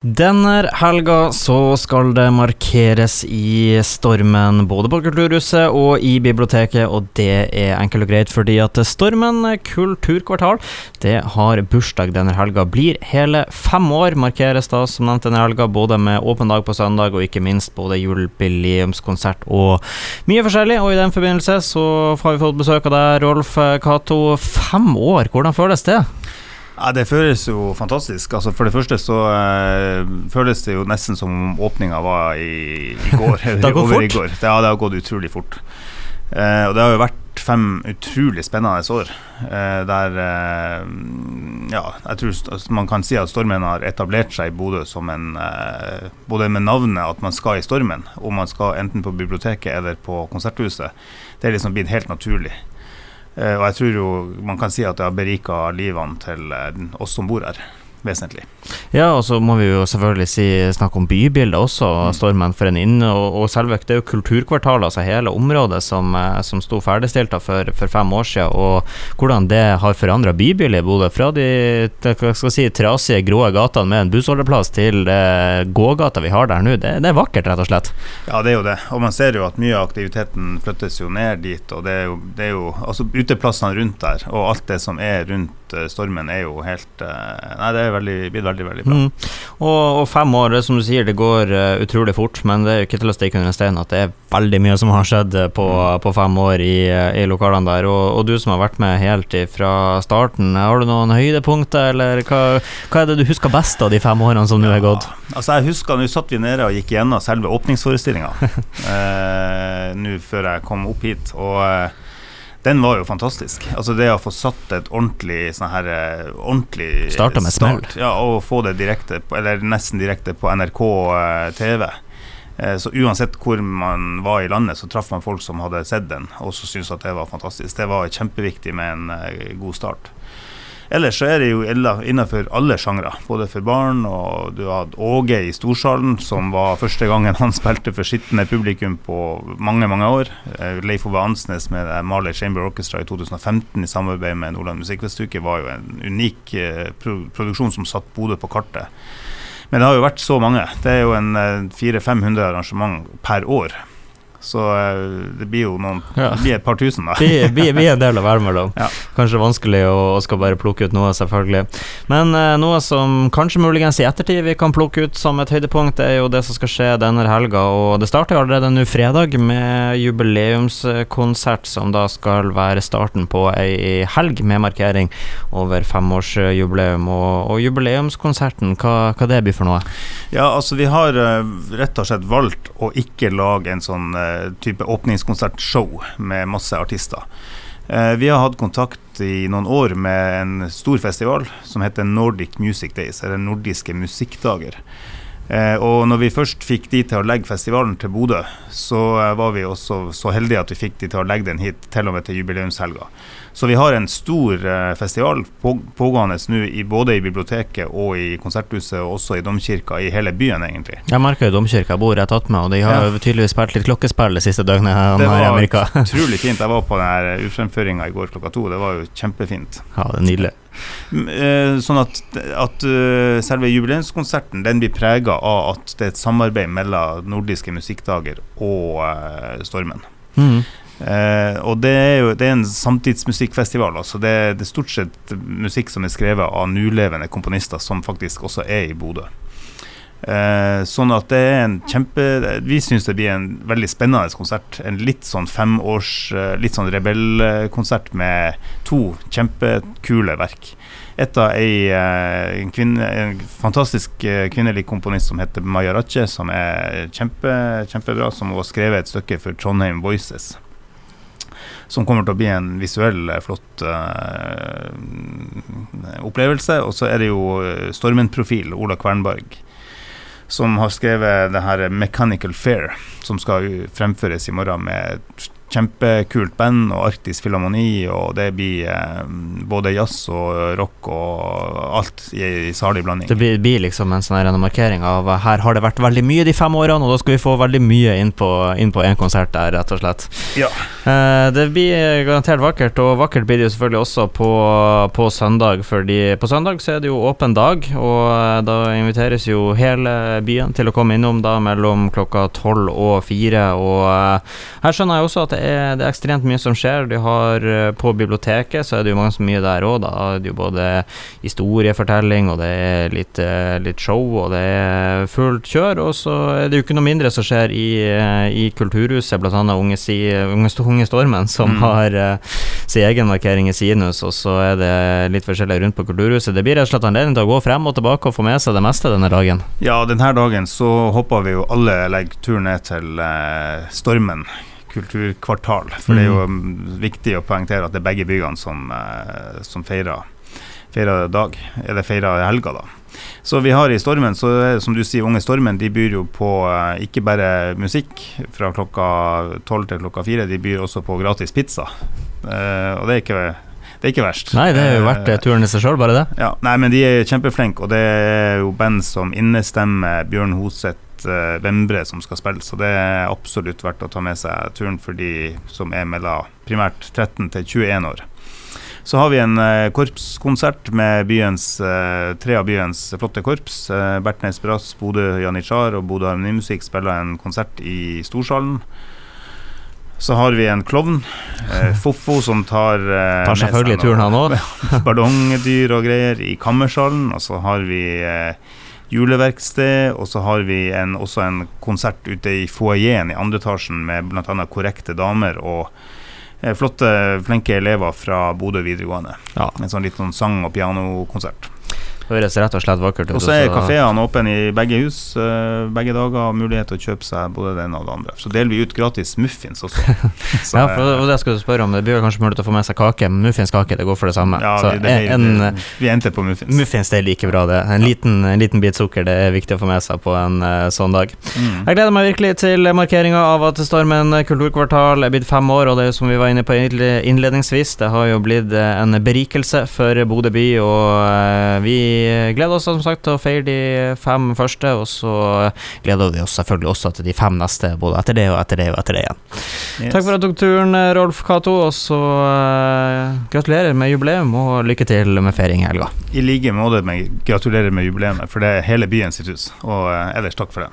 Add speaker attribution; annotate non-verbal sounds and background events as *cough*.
Speaker 1: Denne helga så skal det markeres i Stormen, både på Kulturhuset og i biblioteket, og det er enkelt og greit fordi at Stormen kulturkvartal det har bursdag denne helga. Blir hele fem år, markeres da som nevnt denne helga, både med åpen dag på søndag og ikke minst både jubileumskonsert og mye forskjellig. Og i den forbindelse så har vi fått besøk av deg, Rolf Cato. Fem år, hvordan føles det?
Speaker 2: Ja, Det føles jo fantastisk. Altså For det første så uh, føles det jo nesten som om åpninga var i, i *laughs* går.
Speaker 1: det har gått fort?
Speaker 2: Går. Ja, det har gått utrolig fort. Uh, og det har jo vært fem utrolig spennende år. Uh, der Ja, jeg tror altså, man kan si at Stormen har etablert seg i Bodø som en Både med navnet at man skal i Stormen, om man skal enten på biblioteket eller på Konserthuset. Det er liksom blitt helt naturlig. Eh, og jeg tror jo man kan si at det har berika livene til eh, oss som bor her vesentlig.
Speaker 1: Ja, og så må vi jo selvfølgelig si, snakke om bybildet også, mm. Stormen for en inn. Og, og Selvøk, det er jo kulturkvartalet, altså hele området som, eh, som sto ferdigstilt for, for, fem år siden. Og hvordan det har forandra bybildet i Bodø. Fra de hva skal si, trasige, grå gatene med en bussholdeplass til eh, gågata vi har der nå. Det, det, er vakkert, rett og slett.
Speaker 2: Ja, det er jo det. Og man ser jo at mye av aktiviteten flyttes jo ned dit. Og det er jo, det er jo altså uteplassene rundt der, og alt det som er rundt Eh, stormen er jo helt eh, Nei, det er veldig, blitt veldig, veldig bra. Mm.
Speaker 1: Og, og, fem år, som du sier, det går uh, utrolig fort, men det er jo ikke til å stikke under stein at det er veldig mye som har skjedd på, mm. på fem år i, i lokalene der. Og, og, du som har vært med helt fra starten, har du noen høydepunkter, eller hva, hva, er det du husker best av de fem årene som nå er gått?
Speaker 2: altså jeg husker Nå satt vi nede og gikk gjennom selve åpningsforestillinga *laughs* uh, nå før jeg kom opp hit. og den var jo fantastisk. Altså Det å få satt et ordentlig sånn her eh, ordentlig
Speaker 1: Starta med smell.
Speaker 2: Ja, og få det direkte, eller nesten direkte på NRK eh, TV. Eh, så uansett hvor man var i landet, så traff man folk som hadde sett den, og så syntes at det var fantastisk. Det var kjempeviktig med en god start. Ellers så er det jo innenfor alle sjangre, både for barn og du hadde Åge i Storsalen, som var første gangen han *laughs* spilte for sittende publikum på mange, mange år. Eh, Leif Ove Ansnes med Marley Chamber Orchestra i 2015 i samarbeid med Nordland Musikkfestuke var jo en unik eh, produksjon som satte Bodø på kartet. Men det har jo vært så mange. Det er jo en 400-500 eh, arrangement per år. Så eh, det blir jo noen ja. Det blir et par tusen, da. *laughs*
Speaker 1: Det blir, en del av mellom. Ja. Kanskje vanskelig å, å, skal bare plukke ut noe, selvfølgelig. Men eh, noe som kanskje muligens i ettertid vi kan plukke ut som et høydepunkt, er jo det som skal skje denne helga. Og det starter jo allerede nå fredag med jubileumskonsert, som da skal være starten på ei helg med markering over femårsjubileum. Og, og jubileumskonserten, hva, hva det blir for noe?
Speaker 2: Ja, altså vi har uh, rett og slett valgt å ikke lage en sånn uh, type åpningskonsertshow med masse artister. Eh, vi har hatt kontakt i noen år med en stor festival som heter Nordic Music Days, eller Nordiske musikkdager. Eh, og når vi først fikk de til å legge festivalen til Bodø, så eh, var vi også så heldige at vi fikk de til å legge den hit til og med til jubileumshelga. Så vi har en stor eh, festival pågående nå både i biblioteket og i konserthuset, og også i domkirka i hele byen, egentlig.
Speaker 1: Jeg merker jo domkirka bor rett attmed, og de har ja. tydeligvis spilt litt klokkespill det siste døgnet her i Amerika.
Speaker 2: Det *laughs* var utrolig fint. Jeg var på den urfremføringa i går klokka to. Det var jo kjempefint.
Speaker 1: Ja, det er nydelig.
Speaker 2: Eh, sånn at, at uh, selve jubileumskonserten den blir prega av at det er et samarbeid mellom nordiske musikkdager og uh, Stormen. Mm. Uh, og det er jo det er en samtidsmusikkfestival. Altså det, det, er stort sett musikk som er skrevet av nulevende komponister, som faktisk også er i Bodø. Eh, sånn at det er en kjempe Vi syns det blir en veldig spennende konsert. En litt sånn femårs eh, Litt sånn rebellkonsert med to kjempekule verk. Et av ei eh, en, kvinne, en fantastisk kvinnelig komponist som heter Maya Ratche, som er kjempe, kjempebra, som har skrevet et stykke for Trondheim Voices. Som kommer til å bli en visuell, flott uh, opplevelse. Og så er det jo Stormen-profil, Ola Kvernberg som har skrevet det her 'Mechanical Fair', som skal fremføres i morgen med kjempekult band og Arktisk Filharmoni, og det blir eh, både jazz og rock og alt i, i salig blanding.
Speaker 1: Det blir, blir liksom en sånn markering av her har det vært veldig mye de fem årene, og da skal vi få veldig mye inn på, inn på en konsert der, rett og slett.
Speaker 2: Ja.
Speaker 1: Eh, det blir garantert vakkert, og vakkert blir det jo selvfølgelig også på, på søndag, fordi på søndag så er det jo åpen dag, og eh, da inviteres jo hele byen til å komme innom da mellom klokka tolv og fire, og eh, her skjønner jeg også at det er, det er ekstremt mye som skjer. Du har eh, På biblioteket så er det jo mange så mye der òg. Da er det jo både historiefortelling, og det er litt, eh, litt show, og det er fullt kjør. Og så er det jo ikke noe mindre som skjer i, eh, i Kulturhuset, bl.a. Unge, si, Unge, Unge Stormen, som
Speaker 2: Mm.
Speaker 1: har sin egen markering i Sinus, og så er det litt forskjellig rundt på Kulturhuset. Det blir rett og slett anledning til å gå frem og tilbake og få med seg det meste denne dagen.
Speaker 2: Ja, denne dagen så håper vi jo alle legger tur ned til eh, Stormen kulturkvartal. For det er jo mm, viktig å poengtere at det er begge byene som, eh, som feirer, feirer dag, eller feirer helga, da. Så vi har i Stormen, så som du sier, Unge Stormen de byr jo på eh, ikke bare musikk fra klokka tolv til klokka fire, de byr også på gratis pizza. Eh, og det er ikke det er ikke verst.
Speaker 1: Nei, det er jo verdt turen i seg sjøl, bare det.
Speaker 2: ja, nei, men de er kjempeflinke, og det er jo band som innestemmer Bjørn Hoseth uh, Vembre som skal spille, så det er absolutt verdt å ta med seg turen for de som er mellom primært 13 til 21 år. Så har vi en eh, korpskonsert med byens, eh, tre av byens flotte korps. Bertnes Brass, Bodø Janitsjar og Bodø Harmonimusikk spiller en konsert i Storsalen. Så har vi en klovn, eh, *laughs* Fofo, som tar eh,
Speaker 1: Tar selvfølgelig turen, han òg. *laughs*
Speaker 2: ballongdyr og greier i Kammersalen. Og så har vi eh, juleverksted, og så har vi en, også en konsert ute i foajeen i andre etasjen med bl.a. korrekte damer og eh, flotte, flinke elever fra Bodø videregående.
Speaker 1: Ja.
Speaker 2: En sånn litt sånn sang- og pianokonsert.
Speaker 1: Høres rett og slett vakkert ut.
Speaker 2: Og så er
Speaker 1: så-
Speaker 2: kafeene åpne i begge hus eh, begge dager. Mulighet til å kjøpe seg både det ene og det andre. Så deler vi ut gratis muffins også. *laughs* Så,
Speaker 1: Ja, for det jeg skulle spørre om. Det blir kanskje mulig å få med seg kake. Muffinskake, det går for det samme.
Speaker 2: ja,
Speaker 1: så
Speaker 2: vi, det,
Speaker 1: en, en
Speaker 2: vi endte på muffins.
Speaker 1: muffins det er like bra, det. En liten, en liten bit sukker, det er viktig å få med seg på en eh, sånn dag.
Speaker 2: Mm.
Speaker 1: Jeg gleder meg virkelig til markeringa av at Stormen kulturkvartal er blitt fem år, og det er jo som vi var inne på innledningsvis, det har jo blitt eh, en berikelse for Bodø by, og eh, vi gleder oss som sagt til å feire de fem første, og så gleder vi oss selvfølgelig også til de fem neste, både etter det og etter det og etter det igjen.
Speaker 2: Yes.
Speaker 1: Takk for at du tok turen, Rolf Cato, og så uh, gratulerer med jubileum, og lykke til med feiring i helga.
Speaker 2: I like måte gratulerer med jubileet, for det er hele byen sitt hus. Og uh, ellers takk for det.